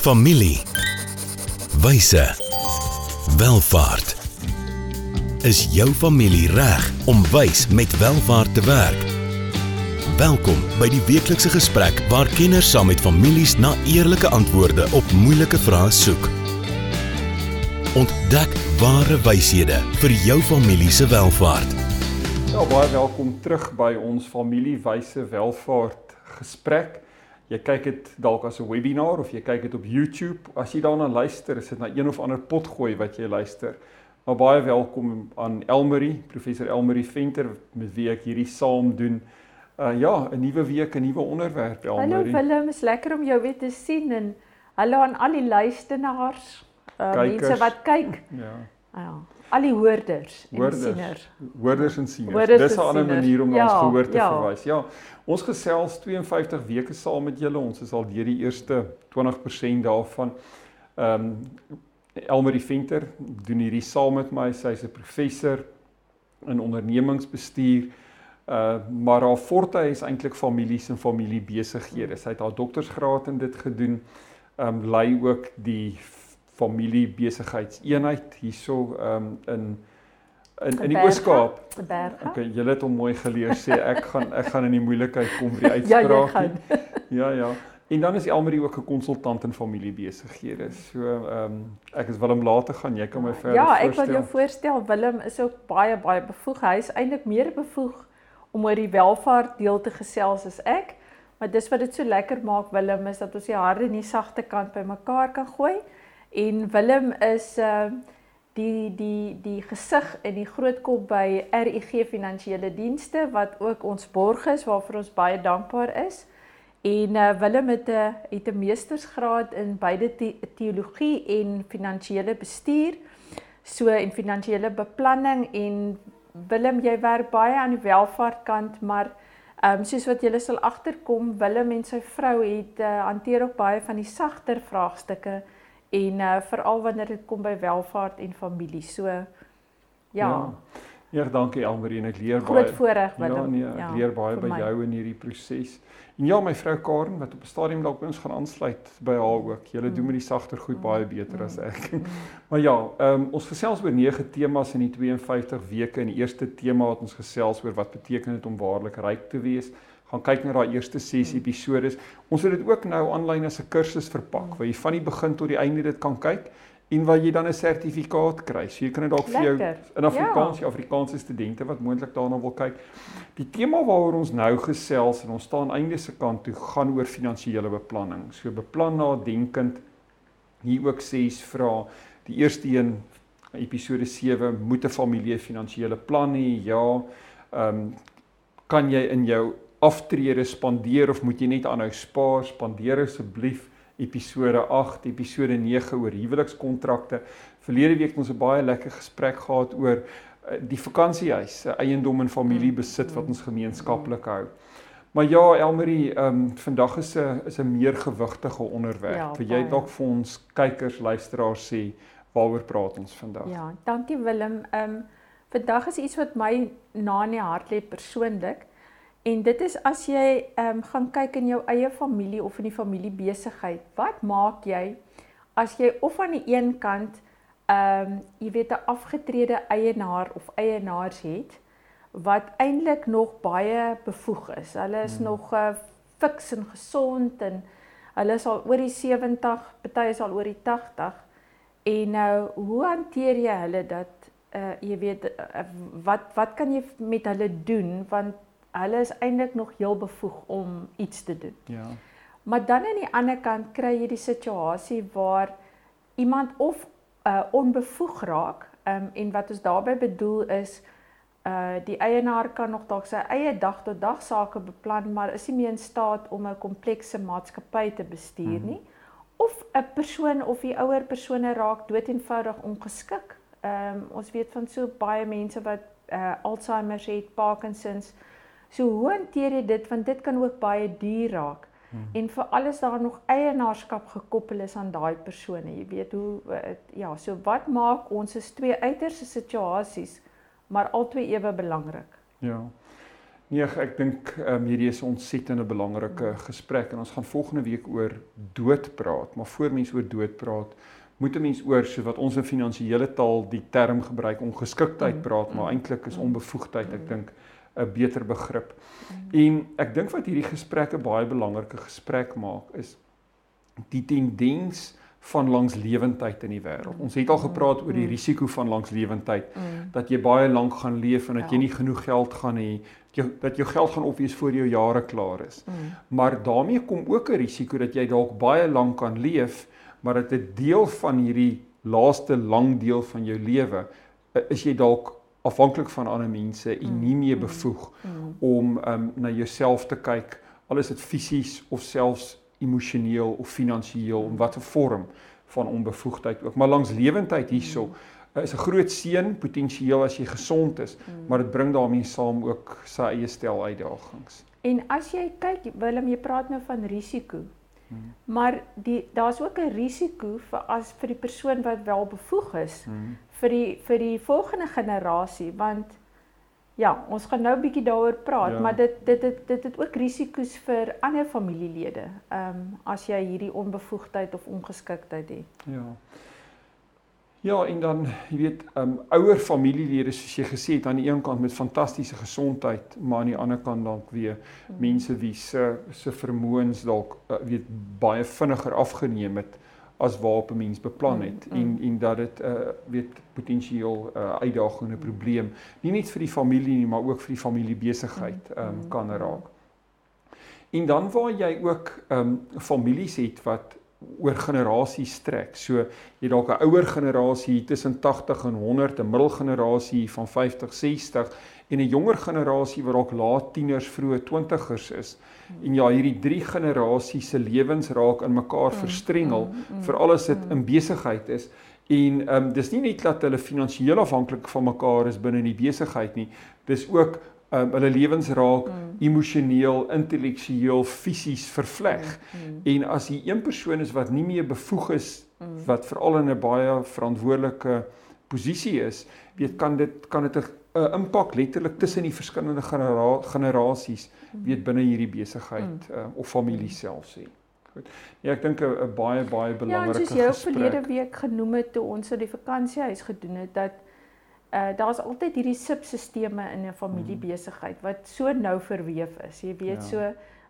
Familie. Wyse. Welvaart. Is jou familie reg om wys met welvaart te werk? Welkom by die weeklikse gesprek waar kenners saam met families na eerlike antwoorde op moeilike vrae soek. Ontdek ware wyshede vir jou familie se welvaart. Ja, baie welkom terug by ons familiewyse welvaart gesprek jy kyk dit dalk as 'n webinar of jy kyk dit op YouTube. As jy daarna luister, is dit na een of ander pot gooi wat jy luister. Maar baie welkom aan Elmarie, professor Elmarie Venter met wie ek hierdie saam doen. Uh ja, 'n nuwe week, 'n nuwe onderwerp Elmarie. Hallo Willem, is lekker om jou weer te sien en hallo aan al die luisteraars, uh mense wat kyk. Ja. Ja al die hoorders en hoorders, sieners. Hoorders en sieners. Dis 'n ander manier om ja, ons gehoor te ja. verwys. Ja. Ons gesels 52 weke saam met julle. Ons is al deur die eerste 20% daarvan. Ehm um, Elmarie Venter doen hierdie saam met my. Sy's 'n professor in ondernemingsbestuur. Uh maar haar forte is eintlik families en familiebesighede. Sy het haar doktorsgraad in dit gedoen. Ehm um, lei ook die familie besigheidseenheid hierso um, in in in die Oos-Kaap. Okay, julle het hom mooi geleer sê ek gaan ek gaan in die moeilikheid kom vir die uitspraak. ja, ja, ja. En dan is Elmarie ook 'n konsultant in familiebesighede. So ehm um, ek is Willem later gaan jy kan my verder Ja, ek wil jou voorstel Willem is ook baie baie bevoeg. Hy is eintlik meer bevoeg om oor die welvaart deel te gesels as ek. Maar dis wat dit so lekker maak Willem is dat ons die harde en die sagte kant bymekaar kan gooi. En Willem is uh die die die gesig en die groot kop by RUG Finansiële Dienste wat ook ons borg is waarvoor ons baie dankbaar is. En uh Willem het 'n uh, het 'n meestersgraad in beide te, teologie en finansiële bestuur. So en finansiële beplanning en Willem jy werk baie aan die welvaartkant maar Ehm um, soos wat julle sal agterkom, Willem en sy vrou het uh, hanteer ook baie van die sagter vraagstukke en uh, veral wanneer dit kom by welvaart en familie. So ja. Ja, ja dankie Elmarie en ek leer Groot baie. Groot voorreg wat ja, nee, ek ja, leer baie by my. jou in hierdie proses. En ja, my vrou Karen wat op 'n stadium dalk ons gaan aansluit by haar ook. Julle mm. doen met die sagter goed mm. baie beter mm. as ek. Mm. maar ja, um, ons gesels oor 9 temas in die 52 weke en die eerste tema wat ons gesels oor wat beteken dit om waarlik ryk te wees gaan kyk na daai eerste 6 episode. Ons het dit ook nou aanlyn as 'n kursus verpak waar jy van die begin tot die einde dit kan kyk en waar jy dan 'n sertifikaat kry. So jy kan dit dalk vir jou in Afrikaans, ja. Afrikaanse studente wat moontlik daarna wil kyk. Die tema waaroor ons nou gesels en ons staan einde se kant toe gaan oor finansiële beplanning. So beplan nadenkend hier ook ses vra. Die eerste een episode 7 moet 'n familie finansiële plan hê? Ja. Ehm um, kan jy in jou aftrede spandeer of moet jy net aanhou spaar? Spandeer asseblief episode 8, episode 9 oor huwelikskontrakte. Verlede week het ons 'n baie lekker gesprek gehad oor eh, die vakansiehuis, eiendom en familiebesit wat ons gemeenskaplik hou. Maar ja, Elmarie, ehm um, vandag is 'n is 'n meer gewigtige onderwerp. Ja, Wil jy dalk vir ons kykers, luisteraars sê waaroor praat ons vandag? Ja, dankie Willem. Ehm um, vandag is iets wat my na in die hart lê persoonlik. En dit is as jy ehm um, gaan kyk in jou eie familie of in die familiebesigheid, wat maak jy as jy of aan die een kant ehm um, jy weet 'n afgetrede eienaar of eienaars het wat eintlik nog baie bevoeg is. Hulle is hmm. nog uh, fiks en gesond en hulle is al oor die 70, party is al oor die 80. En nou, hoe hanteer jy hulle dat uh jy weet uh, wat wat kan jy met hulle doen want hulle is eintlik nog heel bevoeg om iets te doen. Ja. Maar dan aan die ander kant kry jy die situasie waar iemand of uh onbevoeg raak, um, en wat ons daarbey bedoel is uh die eienaar kan nog dalk sy eie dag tot dag sake beplan, maar is nie meer in staat om 'n komplekse maatskappy te bestuur nie. Hmm. Of 'n persoon of die ouer persone raak dood eenvoudig ongeskik. Ehm um, ons weet van so baie mense wat uh Alzheimer het, Parkinsons, So hoe hanteer jy dit want dit kan ook baie duur raak. Hmm. En vir alles daar nog eienaarskap gekoppel is aan daai persone. Jy weet hoe het, ja, so wat maak ons is twee uiterste situasies, maar albei ewe belangrik. Ja. Nee, ek dink um, hierdie is 'n ontsettende belangrike gesprek en ons gaan volgende week oor dood praat, maar voor mense oor dood praat, moet 'n mens oor so wat ons in finansiële taal die term gebruik ongeskiktheid mm. praat, maar eintlik is mm. onbevoegdheid ek dink 'n beter begrip. En ek dink wat hierdie gesprekke baie belangrike gesprek maak is die tendens van langslewendheid in die wêreld. Ons het al gepraat oor die risiko van langslewendheid dat jy baie lank gaan leef en dat jy ja. nie genoeg geld gaan hê jou dat jou geld gaan opwees voor jou jare klaar is. Maar daarmee kom ook 'n risiko dat jy dalk baie lank kan leef maar dit 'n deel van hierdie laaste lang deel van jou lewe is jy dalk afhanklik van ander mense en nie meer mm. bevoeg mm. om um, na jouself te kyk al is dit fisies of selfs emosioneel of finansiëel in watter vorm van onbevoegdheid ook maar langs lewendheid hierso mm. Eh, is 'n groot seën potensieel as jy gesond is maar dit bring daarmee saam ook sy eie stel uitdagings en as jy kyk Willem jy praat nou van risiko Hmm. Maar die daar's ook 'n risiko vir as vir die persoon wat wel bevoeg is hmm. vir die vir die volgende generasie want ja, ons gaan nou 'n bietjie daaroor praat, ja. maar dit dit dit dit het ook risiko's vir ander familielede. Ehm um, as jy hierdie onbevoegdheid of ongeskiktheid het. Ja. Ja, en dan jy weet, um, ouer familielede soos jy gesê het aan die een kant met fantastiese gesondheid, maar aan die ander kant dalk weer hmm. mense wie se se vermoëns dalk uh, weet baie vinniger afgeneem het as waarop 'n mens beplan het mm, mm. en en dat dit 'n uh, weet potensieel 'n uh, uitdagende probleem nie net vir die familie nie maar ook vir die familiebesigheid ehm um, kan raak. En dan waar jy ook um, families het wat oor generasies strek. So jy dalk 'n ouer generasie tussen 80 en 100, 'n middelgenerasie van 50, 60 en 'n jonger generasie wat dalk laat tieners, vroeë 20ers is. En ja, hierdie drie generasies se lewens raak in mekaar mm, verstrengel mm, mm, vir alles dit in besigheid is. En ehm um, dis nie net dat hulle finansiëel afhanklik van mekaar is binne die besigheid nie. Dis ook um, hulle lewens raak mm. emosioneel, intellektueel, fisies vervleg. Mm. mm. En as jy een persoon is wat nie meer bevoeg is mm. wat veral in 'n baie verantwoordelike posisie is, weet kan dit kan dit 'n impak letterlik tussen die verskillende genera generasies mm. weet binne hierdie besigheid mm. uh, of familie self sê. Goed. Ja, ek dink 'n baie baie belangrike gesprek. Ja, soos jy verlede week genoem het toe ons so die vakansiehuis gedoen het dat uh daar's altyd hierdie subsisteme in 'n familiebesigheid mm. wat so nou verweef is. Jy weet ja. so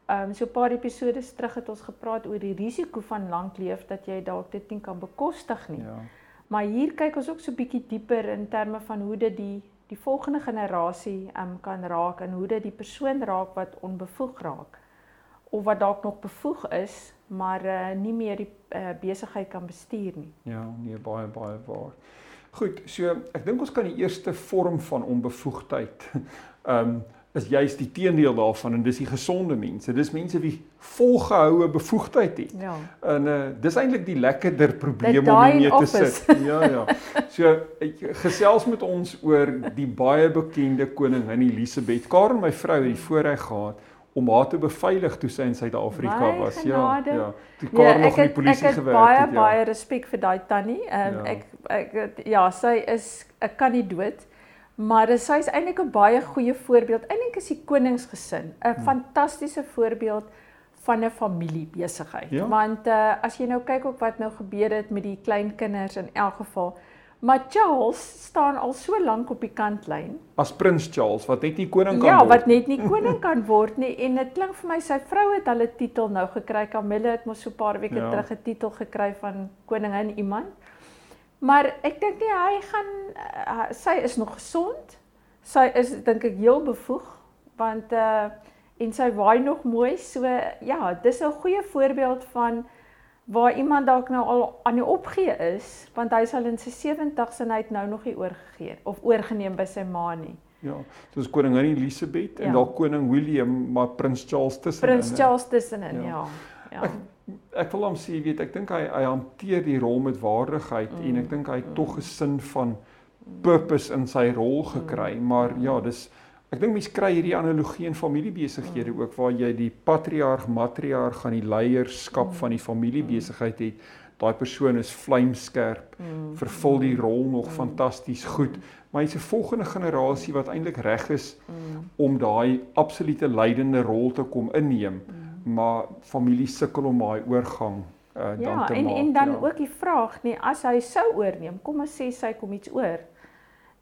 ehm um, so 'n paar episode terug het ons gepraat oor die risiko van lank leef dat jy dalk dit nie kan bekostig nie. Ja. Maar hier kyk ons ook so bietjie dieper in terme van hoe dit die die volgende generasie um, kan raak en hoe dit die persoon raak wat onbevoeg raak of wat dalk nog bevoeg is maar uh, nie meer die uh, besigheid kan bestuur nie. Ja, nee baie baie waar. Goed, so ek dink ons kan die eerste vorm van onbevoegdheid ehm um, is juist die teendeel daarvan en dis die gesonde mense. Dis mense wie volgehoue bevoegdheid het. Ja. En uh dis eintlik die lekkerder probleem om mee te sit. Ja ja. So gesels met ons oor die baie bekende koningin Elisabeth. Karen my vrou het die voorreg gehad om haar te beveilig toe sy in Suid-Afrika was. Ja, ja. Toe ja, Karel nog in die polisie gewerk het. Ek het baie het, ja. baie respek vir daai tannie. Ehm um, ja. ek ek ja, sy is 'n kandidaat. Maar sy is eintlik 'n baie goeie voorbeeld. Eintlik is die koningsgesin 'n hmm. fantastiese voorbeeld van 'n familiebesigheid. Ja? Want uh, as jy nou kyk op wat nou gebeur het met die kleinkinders in elk geval, Maar Charles staan al so lank op die kantlyn. As prins Charles wat net nie koning kan ja, word. Ja, wat net nie koning kan word nie en dit klink vir my sy vrou het hulle titel nou gekry. Camilla het mos so 'n paar weke ja. terug 'n titel gekry van koningin iemand. Maar ek dink nie hy gaan uh, sy is nog gesond. Sy is dink ek heel bevoeg want uh en sy waai nog mooi. So ja, dis 'n goeie voorbeeld van waar iemand dalk nou al aan die opgee is, want hy sal in sy 70's en hy het nou nog nie oorgegee of oorgeneem by sy ma nie. Ja, soos koningin Elisabeth ja. en dalk koning William, maar prins Charles tussenin. Prins Charles tussenin, ja. ja. ja. Ek, ek wil hom sê, weet, ek dink hy hy hanteer die rol met waardigheid mm. en ek dink hy het mm. tog 'n sin van purpose in sy rol gekry, mm. maar ja, dis Ek dink mense kry hierdie analogie in familiebesighede mm. ook waar jy die patriarg, matriarg aan die leierskap mm. van die familiebesigheid het. Daai persoon is vlamskerp, mm. vervul die rol nog mm. fantasties goed, maar hy's 'n volgende generasie wat eintlik reg is mm. om daai absolute leidende rol te kom inneem. Mm. Maar familie sukkel om daai oorgang uh, dan ja, te en, maak. Ja, en dan ja. ook die vraag, nee, as hy sou oorneem, kom ons sê sy kom iets oor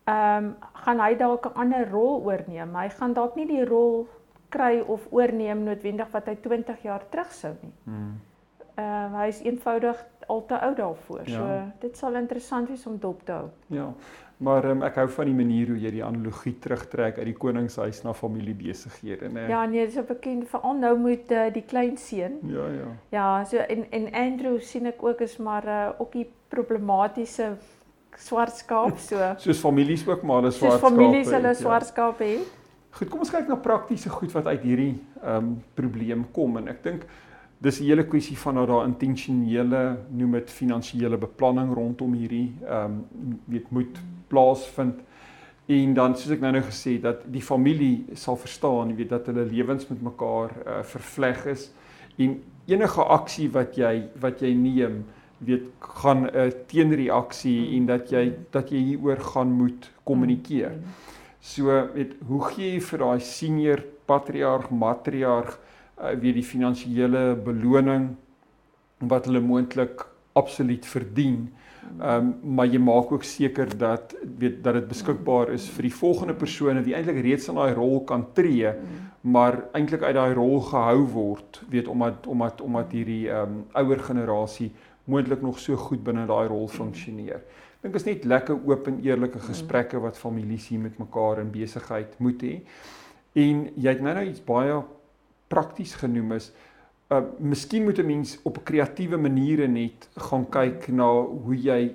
ehm um, gaan hy dalk 'n ander rol oorneem. Hy gaan dalk nie die rol kry of oorneem noodwendig wat hy 20 jaar terug sou nie. Hmm. Ehm uh, hy is eenvoudig al te oud daarvoor. Ja. So dit sal interessant wees om dop te hou. Ja. Maar um, ek hou van die manier hoe jy die analogie terugtrek uit die koningshuis na familiebesighede, né? Ja, nee, dis 'n bekend veral nou met uh, die klein seun. Ja, ja. Ja, so en en Andrew sien ek ook is maar uh, ook die problematiese swart skaap so. Soos families ook maar hulle swart skaap. Soos families hulle ja. swart skaap het. Goed, kom ons kyk na praktiese goed wat uit hierdie ehm um, probleem kom en ek dink dis 'n hele kwessie van dat daar intentionele noem dit finansiële beplanning rondom hierdie ehm um, weet moet plaasvind. En dan soos ek nou nou gesê dat die familie sal verstaan, weet dat hulle lewens met mekaar uh, vervleg is en enige aksie wat jy wat jy neem weet gaan 'n uh, teenreaksie mm. en dat jy dat jy hieroor gaan moet kommunikeer. Mm. So weet hoe gee jy vir daai senior patriarg matriarg uh, weet die finansiële beloning wat hulle moontlik absoluut verdien. Ehm um, maar jy maak ook seker dat weet dat dit beskikbaar is vir die volgende persone wie eintlik reeds in daai rol kan tree, maar eintlik uit daai rol gehou word, weet omdat omdat omdat hierdie ehm um, ouer generasie moontlik nog so goed binne daai rol funksioneer. Ek dink is net lekker oop en eerlike gesprekke wat families hier met mekaar in besigheid moet hê. En jy het nou nou iets baie prakties genoem is uh miskien moet 'n mens op 'n kreatiewe maniere net gaan kyk na hoe jy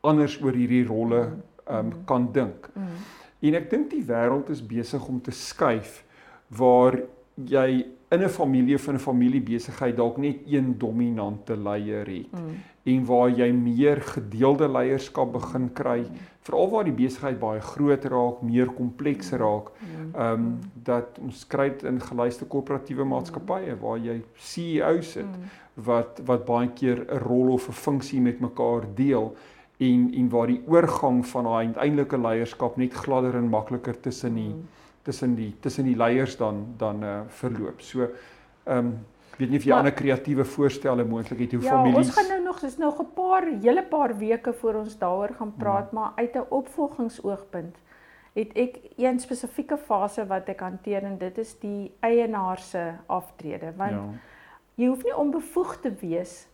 anders oor hierdie rolle um kan dink. Mm. En ek dink die wêreld is besig om te skuif waar jy in 'n familie of in 'n familiebesigheid dalk net een dominante leier het mm. en waar jy meer gedeelde leierskap begin kry mm. veral waar die besigheid baie groot raak, meer kompleks mm. raak. Mm. Ehm um, dat ons kry dit in geluiste koöperatiewe maatskappye waar jy CEO's sit mm. wat wat baie keer 'n rol of 'n funksie met mekaar deel en en waar die oorgang van daai uiteindelike leierskap net gladder en makliker tussen die mm tussen die tussen die leiers dan dan uh, verloop. So ehm um, weet nie of jy maar, ander kreatiewe voorstelle moontlik het hoe ja, families Ja, ons gaan nou nog dis nog 'n paar hele paar weke voor ons daaroor gaan praat, hmm. maar uit 'n opvolgingsoogpunt het ek een spesifieke fase wat ek hanteer en dit is die eienaar se aftrede want ja. jy hoef nie onbevoegd te wees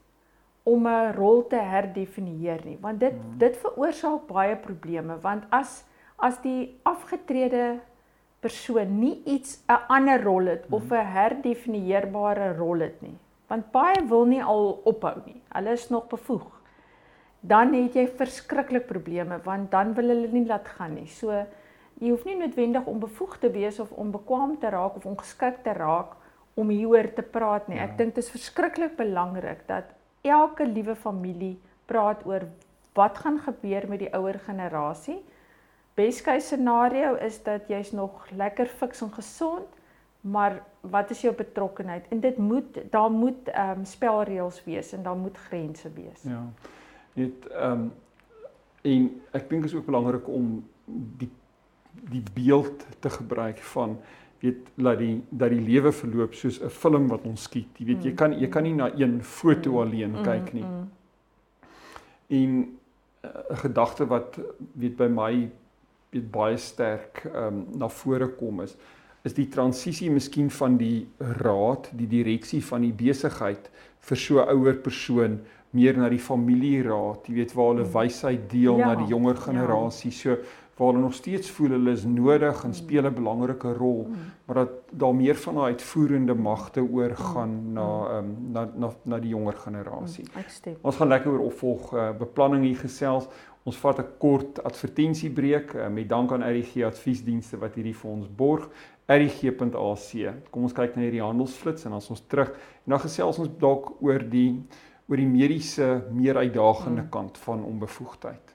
om 'n rol te herdefinieer nie want dit hmm. dit veroorsaak baie probleme want as as die afgetrede persoon nie iets 'n ander rol het of mhm. 'n herdefinieerbare rol het nie. Want baie wil nie al ophou nie. Hulle is nog bevoeg. Dan het jy verskriklik probleme want dan wil hulle nie laat gaan nie. So jy hoef nie noodwendig onbevoeg te wees of onbekwaam te raak of ongeskik te raak om hieroor te praat nie. Ja. Ek dink dit is verskriklik belangrik dat elke liewe familie praat oor wat gaan gebeur met die ouer generasie best case scenario is dat jy's nog lekker fiks en gesond, maar wat is jou betrokkenheid? En dit moet daar moet ehm um, spelreëls wees en daar moet grense wees. Ja. Net ehm um, en ek dink is ook belangrik om die die beeld te gebruik van weet laat die dat die lewe verloop soos 'n film wat ons skiet. Jy weet jy mm. kan jy kan nie na een foto mm. alleen kyk nie. Mm. En eh, 'n uh, gedagte wat weet by my weet baie sterk ehm um, na vore kom is is die transisie miskien van die raad, die direksie van die besigheid vir so ouer persoon meer na die familieraad, jy weet waar hulle mm. wysheid deel ja, na die jonger ja. generasie. Ja. So waar hulle nog steeds voel hulle is nodig en mm. speel 'n belangrike rol, mm. maar dat daar meer van daai uitvoerende magte oorgaan na ehm um, na na na die jonger generasie. Ons gaan lekker oor opvolg uh, beplanning hier gesels. Ons vat 'n kort advertensiebreek uh, met dank aan RGG adviesdienste wat hierdie vir ons borg. rg.ac. Kom ons kyk na hierdie handelsflits en as ons terug en dan gesels ons dalk oor die oor die mediese meer uitdagende mm. kant van onbevoegdheid.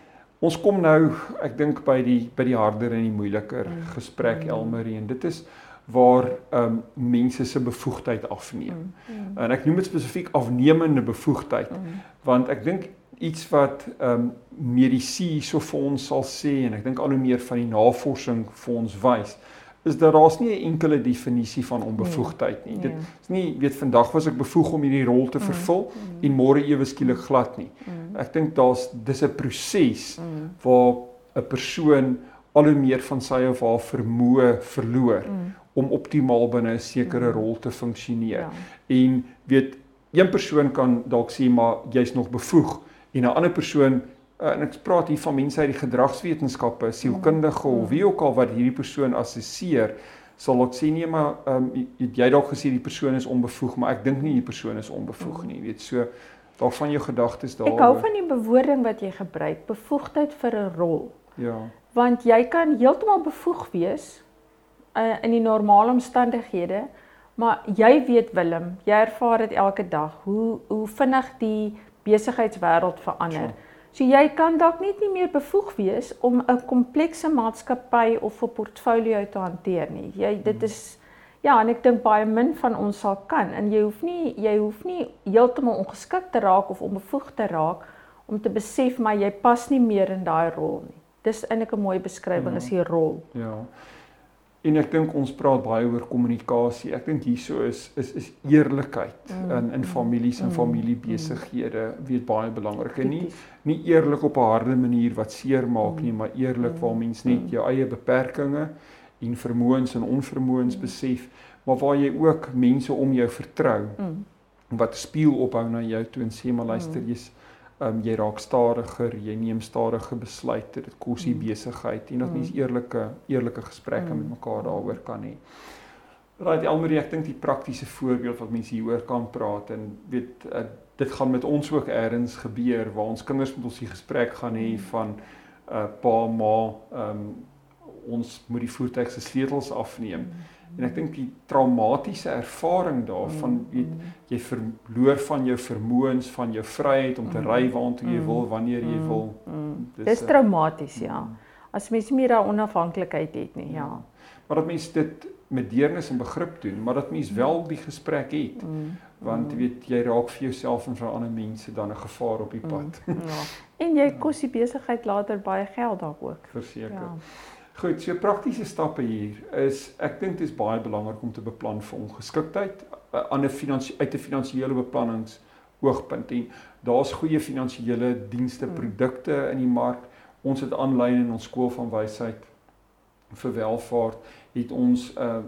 Ons kom nou, ek dink by die by die harder en die moeiliker mm. gesprek mm. Elmarie en dit is waar ehm um, mense se bevoegdheid afneem. Mm. Mm. En ek noem dit spesifiek afnemende bevoegdheid mm. want ek dink iets wat ehm um, medisy so vir ons sal sê en ek dink al hoe meer van die navorsing vir ons wys is dat daar's nie 'n enkele definisie van onbevoegdheid nie. Dit is nie weet vandag was ek bevoeg om hierdie rol te mm. vervul en môre ewe skielik glad nie. Ek dink daar's dis 'n proses waar 'n persoon al hoe meer van sy of haar vermoë verloor om optimaal binne 'n sekere rol te funksioneer. Ja. En weet een persoon kan dalk sê maar jy's nog bevoeg en 'n ander persoon uh, en ek praat hier van mense uit die gedragswetenskappe, sielkundige of wie ook al wat hierdie persoon assesseer, sal ek sê nee maar um, jy, jy dalk gesê die persoon is onbevoeg, maar ek dink nie die persoon is onbevoeg nie, weet so dalk van jou gedagtes daar. Ek hou van die bewoording wat jy gebruik, bevoegdheid vir 'n rol. Ja. Want jy kan heeltemal bevoeg wees uh, in die normale omstandighede, maar jy weet Willem, jy ervaar dit elke dag hoe hoe vinnig die besigheidswêreld verander. Ja. So jy kan dalk net nie meer bevoeg wees om 'n komplekse maatskappy of 'n portfolio te hanteer nie. Jy dit hmm. is ja, en ek dink baie min van ons sal kan en jy hoef nie jy hoef nie heeltemal ongeskik te raak of onbevoeg te raak om te besef maar jy pas nie meer in daai rol nie. Dis eintlik 'n mooi beskrywing ja. is die rol. Ja. En ek dink ons praat baie oor kommunikasie. Ek dink hieso is is is eerlikheid mm. in in families en mm. familiebesighede weet baie belangrik. En nie nie eerlik op 'n harde manier wat seer maak mm. nie, maar eerlik waar mens net jou eie beperkings en vermoëns en onvermoëns besef, maar waar jy ook mense om jou vertrou wat spieël ophou na jou toe en sê maar luister jy's um, jy raak stadiger, jy neem stadige besluite, dit kos die mm. besigheid en dat mens mm. eerlike eerlike gesprekke met mm. mekaar daaroor kan hê. Right Elmarie, ek dink die praktiese voorbeeld wat mense hieroor kan praat en weet uh, dit gaan met ons ook eers gebeur waar ons kinders met ons die gesprek gaan hê van 'n uh, pa ma um, ons moet die voertuig se sleutels afneem. Mm. En ek dink die traumatiese ervaring daarvan mm, weet mm. jy verloor van jou vermoëns, van jou vryheid om te mm, ry waartoe jy wil wanneer jy wil. Dis, Dis traumaties, ja. As mens nie meer daai onafhanklikheid het nie, ja. Maar dat mens dit met deernis en begrip doen, maar dat mens wel die gesprek het. Want weet jy raak vir jouself en vir ander mense dan 'n gevaar op die pad. Ja. En jy kos die besigheid later baie geld dalk ook. Verseker. Ja. Goed, so praktiese stappe hier is ek dink dit is baie belangrik om te beplan vir ongeskiktheid eh, aan 'n finansie uit 'n finansiële beplannings oogpunt en daar's goeie finansiële dienste, hmm. produkte in die mark. Ons het aanlyn in ons skool van wysheid vir welvaart het ons 'n uh,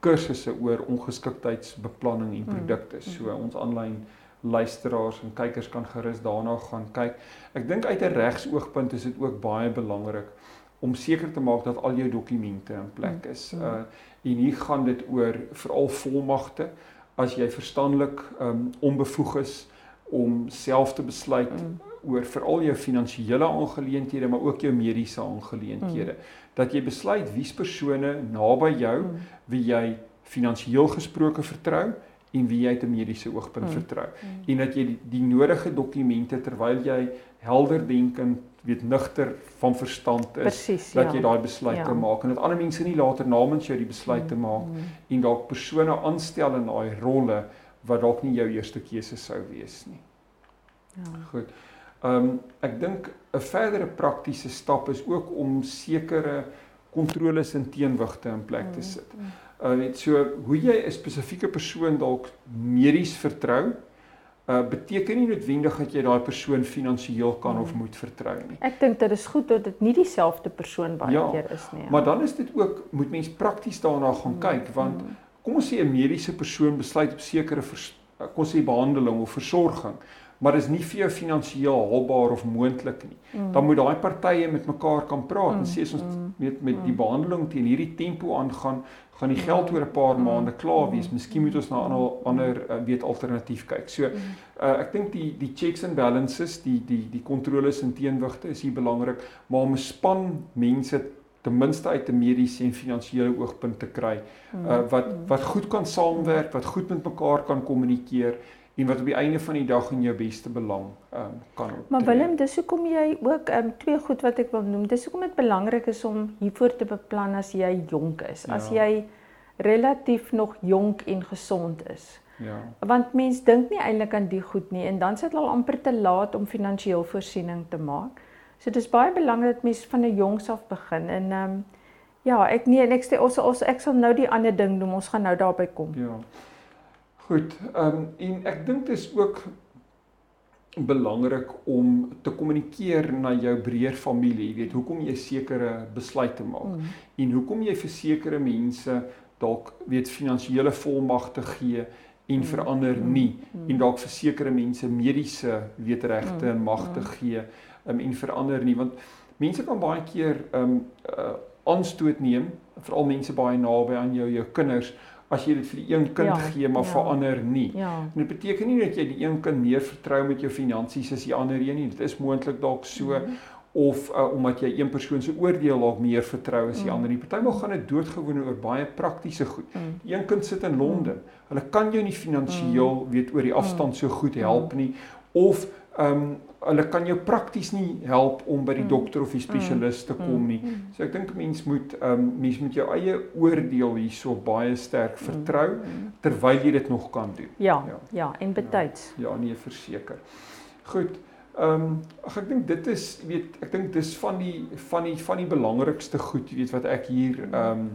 kursusse oor ongeskiktheidsbeplanning en hmm. produkte. So ons aanlyn luisteraars en kykers kan gerus daarna gaan kyk. Ek dink uit 'n regsoogpunt is dit ook baie belangrik om seker te maak dat al jou dokumente in plek is. Mm. Uh en hier gaan dit oor veral volmagte as jy verstandelik um onbevoeg is om self te besluit mm. oor veral jou finansiële aangeleenthede maar ook jou mediese aangeleenthede mm. dat jy besluit wie's persone naby jou mm. wie jy finansiëel gesproke vertrou en wie jy 'n mediese oogpunt mm. vertrou mm. en dat jy die, die nodige dokumente terwyl jy helder denkend weet nugter van verstand is Precies, dat ja. jy daai besluite ja. maak en dat ander mense nie later namens jou die besluite mm, maak mm. en dalk persone aanstel in daai rolle wat dalk nie jou eerste keuse sou wees nie. Ja. Goed. Ehm um, ek dink 'n verdere praktiese stap is ook om sekere kontroles en teenwigte in plek te mm, sit. Uh net so hoe jy 'n spesifieke persoon dalk medies vertrou uh beteken nie noodwendig dat jy daai persoon finansiëel kan of moet vertrou nie. Ek dink dit is goed dat dit nie dieselfde persoon baie ja, keer is nie. Ja. Maar dan is dit ook moet mens prakties daarna gaan mm, kyk want mm. kom ons sê 'n mediese persoon besluit op sekere uh, kom ons sê behandeling of versorging maar dit is nie vir jou finansiëel haalbaar of moontlik nie. Mm. Dan moet daai partye met mekaar kan praat mm. en sê as ons mm. weet met die mm. behandeling teen hierdie tempo aangaan, gaan die geld oor 'n paar mm. maande klaar wees. Miskien moet ons na 'n ander uh, weet alternatief kyk. So uh, ek dink die die checks and balances, die die die kontroles en teenwigte is hier belangrik, maar om 'n span mense ten minste uit 'n mediese en finansiële oogpunt te kry uh, wat wat goed kan saamwerk, wat goed met mekaar kan kommunikeer en wat op die einde van die dag in jou beste belang um, kan optree. Maar Willem, dis hoekom jy ook um, twee goed wat ek wil noem. Dis hoekom dit belangrik is om hiervoor te beplan as jy jonk is, as ja. jy relatief nog jonk en gesond is. Ja. Want mense dink nie eintlik aan die goed nie en dan sit hulle al amper te laat om finansiëel voorsiening te maak. So dis baie belangrik dat mense van 'n jongs af begin en ehm um, ja, ek nee, ek sê ons ons ek sal nou die ander ding doen. Ons gaan nou daarby kom. Ja. Goed. Ehm um, en ek dink dit is ook belangrik om te kommunikeer na jou breër familie, jy weet, hoekom jy sekere besluite maak mm. en hoekom jy vir sekere mense dalk weet finansiële volmagte gee en mm. verander mm. nie mm. en dalk vir sekere mense mediese wetregte mm. en magte mm. gee um, en verander nie want mense kan baie keer ehm um, uh, aanstoot neem veral mense baie naby aan jou jou kinders as jy dit vir die een kind ja, gee maar ja, verander nie. Ja. En dit beteken nie dat jy die een kind meer vertrou met jou finansies as die ander een nie. Dit is moontlik dalk so mm -hmm. of uh, omdat jy een persoon se oordeel dalk meer vertrou as die mm ander nie. Partymal gaan dit doodgewoon oor baie praktiese goed. Mm -hmm. Een kind sit in Londen. -hmm. Hulle kan jou nie finansiëel mm weet oor die afstand so goed help nie of ehm um, hulle kan jou prakties nie help om by die mm. dokter of die spesialis te kom mm. nie. Mm. So ek dink mens moet ehm um, mens moet jou eie oordeel hierso baie sterk vertrou terwyl jy dit nog kan doen. Ja, ja, ja en betyds. Ja, ja, nee, verseker. Goed. Ehm um, ag ek dink dit is weet ek dink dis van die van die van die belangrikste goed weet wat ek hier ehm um,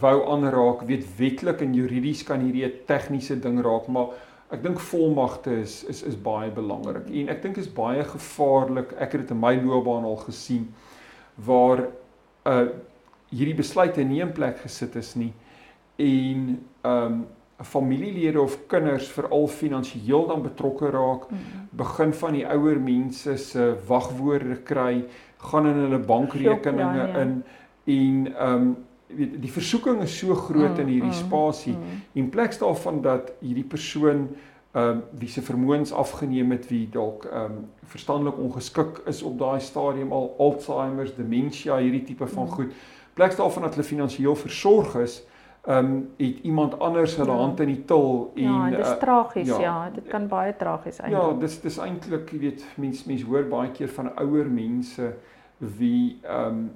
wou aanraak weet wetlik en juridies kan hierdie 'n tegniese ding raak maar Ek dink volmagte is is is baie belangrik en ek dink is baie gevaarlik. Ek het dit in my loopbaan al gesien waar uh hierdie besluite nie in plek gesit is nie en um familielede of kinders veral finansiëel dan betrokke raak, mm begin van die ouer mense se wagwoorde kry, gaan in hulle bankrekeninge ja, ja. in en um weet die versoeking is so groot mm, in hierdie mm, spasie mm. en plek daarvan dat hierdie persoon ehm um, wie se vermoëns afgeneem het wie dalk ehm um, verstandelik ongeskik is op daai stadium al Alzheimer, demensie, hierdie tipe van mm. goed. Plek daarvan dat hulle finansiëel versorg is, ehm um, het iemand anders hulle ja. hand in die til en Ja, dit is uh, tragies, ja. ja, dit kan baie tragies einde. Ja, dis dis eintlik, jy weet, mense mense hoor baie keer van ouer mense wie ehm um,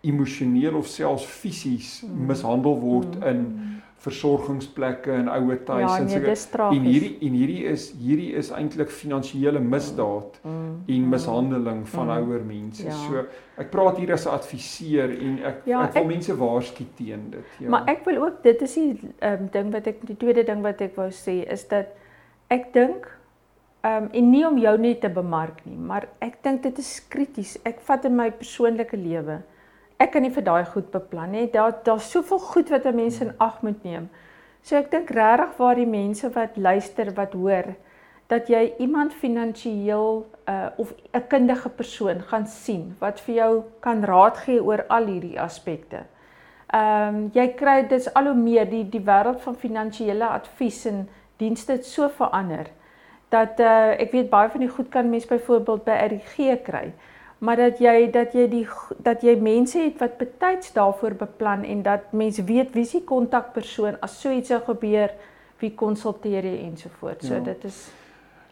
emosioneel of selfs fisies mm. mishandel word mm. in versorgingsplekke en ouer tuise ja, nee, en so en hierdie en hierdie is hierdie is eintlik finansiële misdaad mm. en mm. mishandeling van mm. ouer mense. Ja. So ek praat hier as 'n adviseur en ek ja, ek wil ek, mense waarsku teen dit. Ja. Maar ek wil ook dit is die um, ding wat ek die tweede ding wat ek wou sê is dat ek dink ehm um, en nie om jou net te bemark nie, maar ek dink dit is krities. Ek vat in my persoonlike lewe ek kan nie vir daai goed beplan nie. Daar daar's soveel goed wat 'n mens in ag moet neem. So ek dink regtig waar die mense wat luister, wat hoor, dat jy iemand finansiëel uh of 'n kundige persoon gaan sien wat vir jou kan raad gee oor al hierdie aspekte. Ehm um, jy kry dis al hoe meer die die wêreld van finansiële advies en dienste het so verander dat uh ek weet baie van die goed kan mens byvoorbeeld by RGG kry maar dat jy dat jy die dat jy mense het wat betyds daarvoor beplan en dat mense weet wie se kontakpersoon as so iets sou gebeur, wie konsulteer jy ensovoorts. So ja. dit is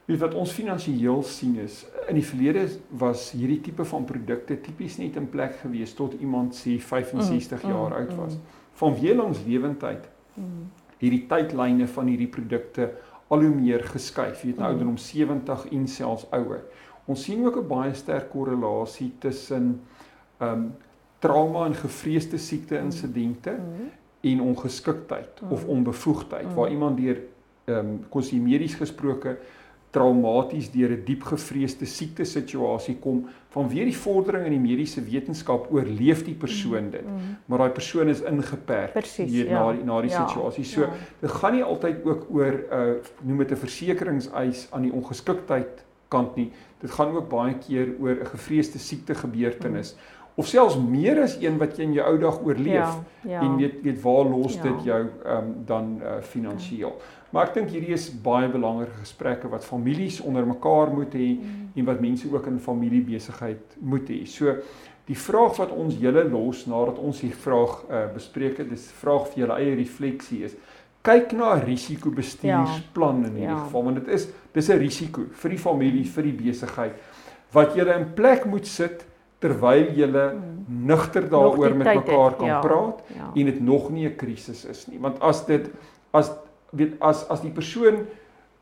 weet wat ons finansiëel sien is in die verlede was hierdie tipe van produkte tipies net in plek gewees tot iemand sê 65 mm, jaar mm, oud was. Mm. Vanweë langs lewendheid. Mm. Hierdie tydlyne van hierdie produkte al hoe meer geskuif, weet nou ouderdom 70 en selfs ouer. Ons sien ook 'n baie sterk korrelasie tussen ehm um, trauma en gevreesde siekte insidente mm -hmm. en ongeskiktheid mm -hmm. of onbevoegdheid mm -hmm. waar iemand deur ehm um, kos medies gesproke traumaties deur 'n diep gevreesde siekte situasie kom vanweer die vordering in die mediese wetenskap oorleef die persoon dit mm, mm. maar daai persoon is ingeperk Precies, hier ja. na die na die ja, situasie so ja. dit gaan nie altyd ook oor uh, noem dit 'n versekeringseis aan die ongeskiktheid kant nie dit gaan ook baie keer oor 'n gevreesde siekte gebeurtenis mm. of selfs meer as een wat jy in jou ou dag oorleef Ja, ja. en weet weet waar los Ja. dit jou ehm um, dan uh, finansiëel Maar ek dink hierdie is baie belangrike gesprekke wat families onder mekaar moet hê mm. en wat mense ook in familiebesigheid moet hê. So die vraag wat ons julle los nadat ons hier vraag uh, bespreek het, dis vraag vir julle eie refleksie is kyk na 'n risikobestuursplan in hierdie Ja. geval want dit is dis 'n risiko vir die familie, vir die besigheid wat julle in plek moet sit terwyl julle Mm. nugter daaroor met mekaar kan ja, praat Ja. en dit nog nie 'n krisis is nie. Want as dit as weet as as die persoon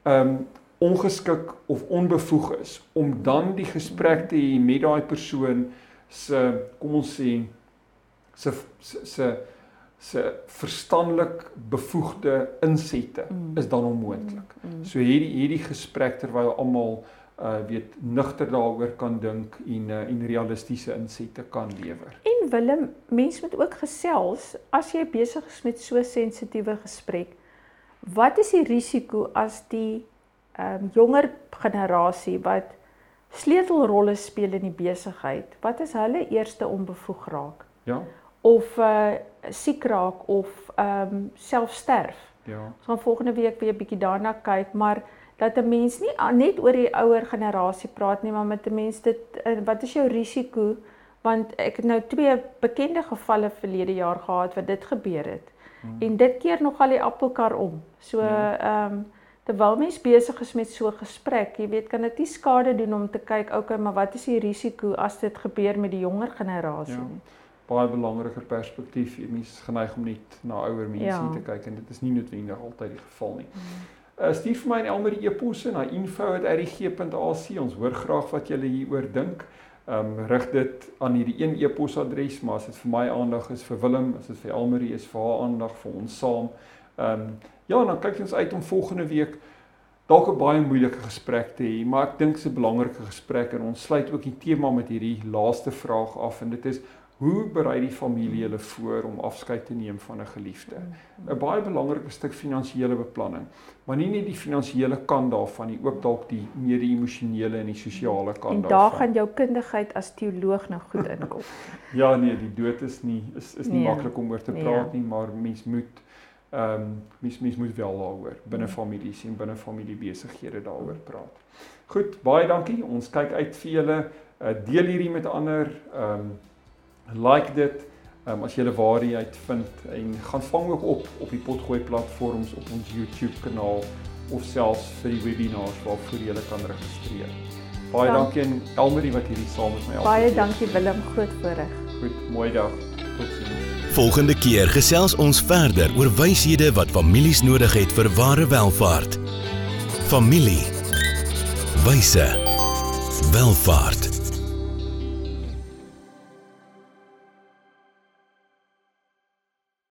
ehm um, ongeskik of onbevoeg is om dan die gesprek te hê met daai persoon se kom ons sê se se se, se verstandelik bevoegde insette Mm. is dan onmoontlik. Mm. So hierdie hierdie gesprek terwyl almal uh weet nugter daaroor kan dink en uh, en realistiese insette kan lewer. En Willem, mens moet ook gesels as jy besig is met so sensitiewe gesprek. Wat is die risiko as die ehm um, jonger generasie wat sleutelrolle speel in die besigheid? Wat as hulle eerste onbevoeg raak Ja? Of uh siek raak of ehm um, self sterf? Ja. Ons gaan volgende week weer 'n bietjie daarna kyk, maar dat 'n mens nie net oor die ouer generasie praat nie, maar met 'n mens dit uh, wat is jou risiko? Want ek het nou twee bekende gevalle verlede jaar gehad wat dit gebeur het. Hmm. En dit keer nogal die appelkar om. So Ja. ehm um, terwyl mens besig is met so 'n gesprek, jy weet, kan dit nie skade doen om te kyk, okay, maar wat is die risiko as dit gebeur met die jonger generasie Ja. Baie belangriker perspektief. Jy mens geneig om net na ouer mense Ja. te kyk en dit is nie noodwendig altyd die geval nie. Uh, stuur vir my en Elmer die e-posse na info@rg.ac. Ons hoor graag wat julle hieroor dink. Ehm um, rig dit aan hierdie een e-posadres, maar as dit vir my aandag is vir Willem, as dit vir Elmarie is vir haar aandag vir ons saam. Ehm um, ja, dan kyk ons uit om volgende week dalk 'n baie moeilike gesprek te hê, maar ek dink dit is 'n belangrike gesprek en ons sluit ook die tema met hierdie laaste vraag af en dit is hoe berei die familie hulle voor om afskeid te neem van 'n geliefde? 'n Baie belangrike stuk finansiële beplanning, maar nie net die finansiële kant daarvan nie, ook dalk die meer die emosionele en die sosiale kant En daar daarvan. gaan jou kundigheid as teoloog nou goed inkom. Ja nee, die dood is nie is is nie Nee, maklik om oor te nee. praat nie, maar mens moet ehm um, mens mens moet wel daaroor binne families en binne familiebesighede daaroor praat. Goed, baie dankie. Ons kyk uit vir julle. Uh, deel hierdie met ander. Ehm um, like dit. Um, as jy hulle waarheid vind en gaan vang ook op op die potgooi platforms op ons YouTube kanaal of selfs vir die webinars waarvoor jy kan registreer. Baie Dank- dankie aan Elmarie wat hierdie saam met my help. Baie dankie Willem, groot voorreg. Goed, mooi dag. Totsiens. Volgende keer gesels ons verder oor wyshede wat families nodig het vir ware welvaart. Familie. Wyse. Welvaart.